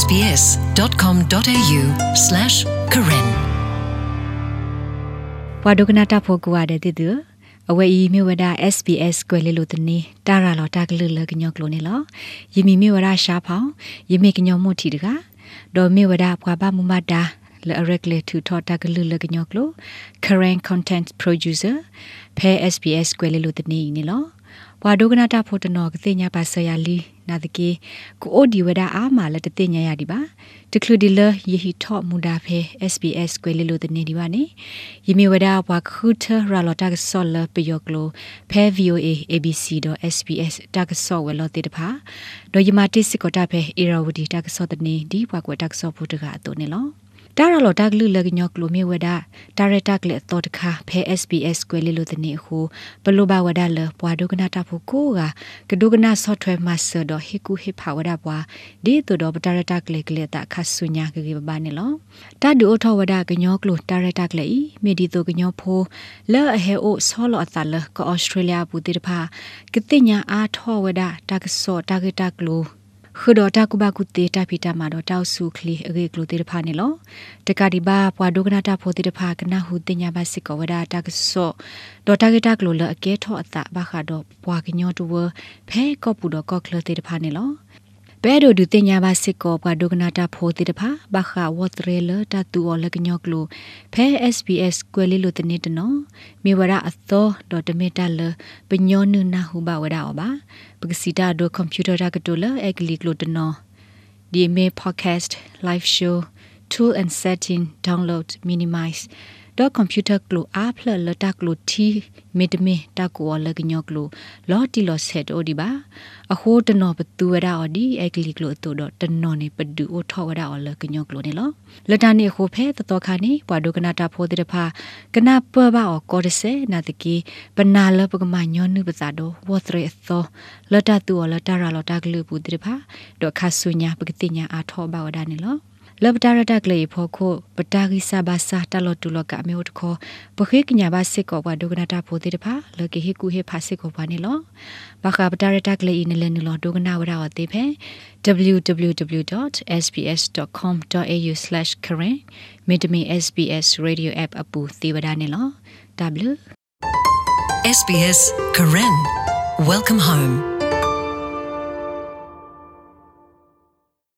sbs.com.au/karen ဘွာဒုကနာတာဖိုကွာတဲ့တူအဝဲဤမြဝဒ SBS ကွယ်လေလို့တနေတာရလောတာကလူလကညောကလိုနေလောယမီမြဝဒရှာဖောင်းယမေကညောမှုတီတကဒေါ်မြဝဒဘွာဘမမတာလအရက်လေတူထောတာကလူလကညောကလို current content producer ဖဲ SBS ကွယ်လေလို့တနေနေလော ဘွာဒုကနာတာဖိုတနောကတိညာပါဆရာလီနာတကေကိုအိုဒီဝဒအာမာလတတိညာရဒီပါတကလူဒီလယေဟီထော့မူဒါဖဲ SBS ကွယ်လေလို့တနေဒီပါနေယမီဝဒဘွာခုထရာလတာကဆောလပယောကလိုဖဲ VOA ABC.SBS တာကဆောဝဲလို့တေတဖာဒေါ်ယမတိစစ်ကောတာဖဲအီရာဝဒီတာကဆောတနေဒီဘွာကွယ်တာကဆောဖို့တကအတူနေလော တာရလောတကလူလကညောကလိုမေဝဒတာရတက်လက်တော်တခါဖဲ SBS ကွယ်လီလိုတနေဟုဘလိုဘဝဒလပွာဒုကနာတာဖို့ကိုကကဒုကနာ software master တော့ဟေကူဟေဖာဝဒပွာဒီတူတော့တာရတက်လက်လက်တာခဆုညာကကေဘာနေလောတာဒူအထောဝဒကညောကလိုတာရတက်လက်ဤမေဒီတူကညောဖိုလဲအဟေအိုဆောလောအတလကဩစတြေးလျဘူးတိတဖာကတိညာအားထောဝဒတာကဆောတာကတက်လို ခဒတာကုဘကုတေတာဖီတာမာတော့တောက်စုခလီအဂေကလိုတေတဖာနေလောတကဒီဘာပွာဒုကနာတာဖိုတေတဖာကနာဟုတင်ညာဘစစ်ကောဝဒတာကဆောဒေါ်တာဂေတာကလိုလအကဲထောအတာဘာခါတော့ပွာကညောတူဝဖဲကောပူတော့ကောကလတေတဖာနေလော ဘဲဒိုဒူတင်ညာဘာစစ်ကောဘဒုကနာတာဖိုတေတဖာဘာခါဝတ်ရဲလတတူော်လကညောကလိုဖဲ SBS ကွယ်လေးလိုတနေတနော်မေဝရအသောဒေါ်တမီတာလပညောနုနာဟုဘဝရအောပါပကစီတာဒိုကွန်ပျူတာရကတိုလအကလီကလိုတနော်ဒီမေ podcast live show tool and setting download minimize တော့ကွန်ပျူတာကလိုအားဖလလတာကလိုတီမီတမီတာကိုလကညောကလိုလော်တီလော်ဆက်အိုဒီပါအဟိုးတနော်ဘသူဝရအော်ဒီအကလီကလိုတူတော့တနော်နေပဒူအိုထောဝရအော်လကညောကလိုနေလောလတာနေခိုဖဲတတော်ခါနေဘွာဒုကနာတာဖိုတဲ့ဖာကနာပဘအော်ကောဒဆေနာတကီပနာလပကမညောနုပစာတော့ဝတ်ရဲသော လတာတူလတာရလတာကလူပူတဲ့ဖာတော့ခါဆုညာပကတိညာအာထောဘဝဒနေလောလဘတာရတက်လေဖို့ခုပတာဂိစာဘာစာတလတူလကမေတ်ခောပခိကညာဘာစစ်ကောဘဒုကနာတာဖို့တေတဖာလကေဟိကူဟေဖာစစ်ကောဘာနေလောဘခပတာရတက်လေနလနလောဒုကနာဝရဝတေဖဲ www.sbs.com.au/current မြေတမီ SBS radio app အပူသေဝဒနေလော w SBS Karen Welcome home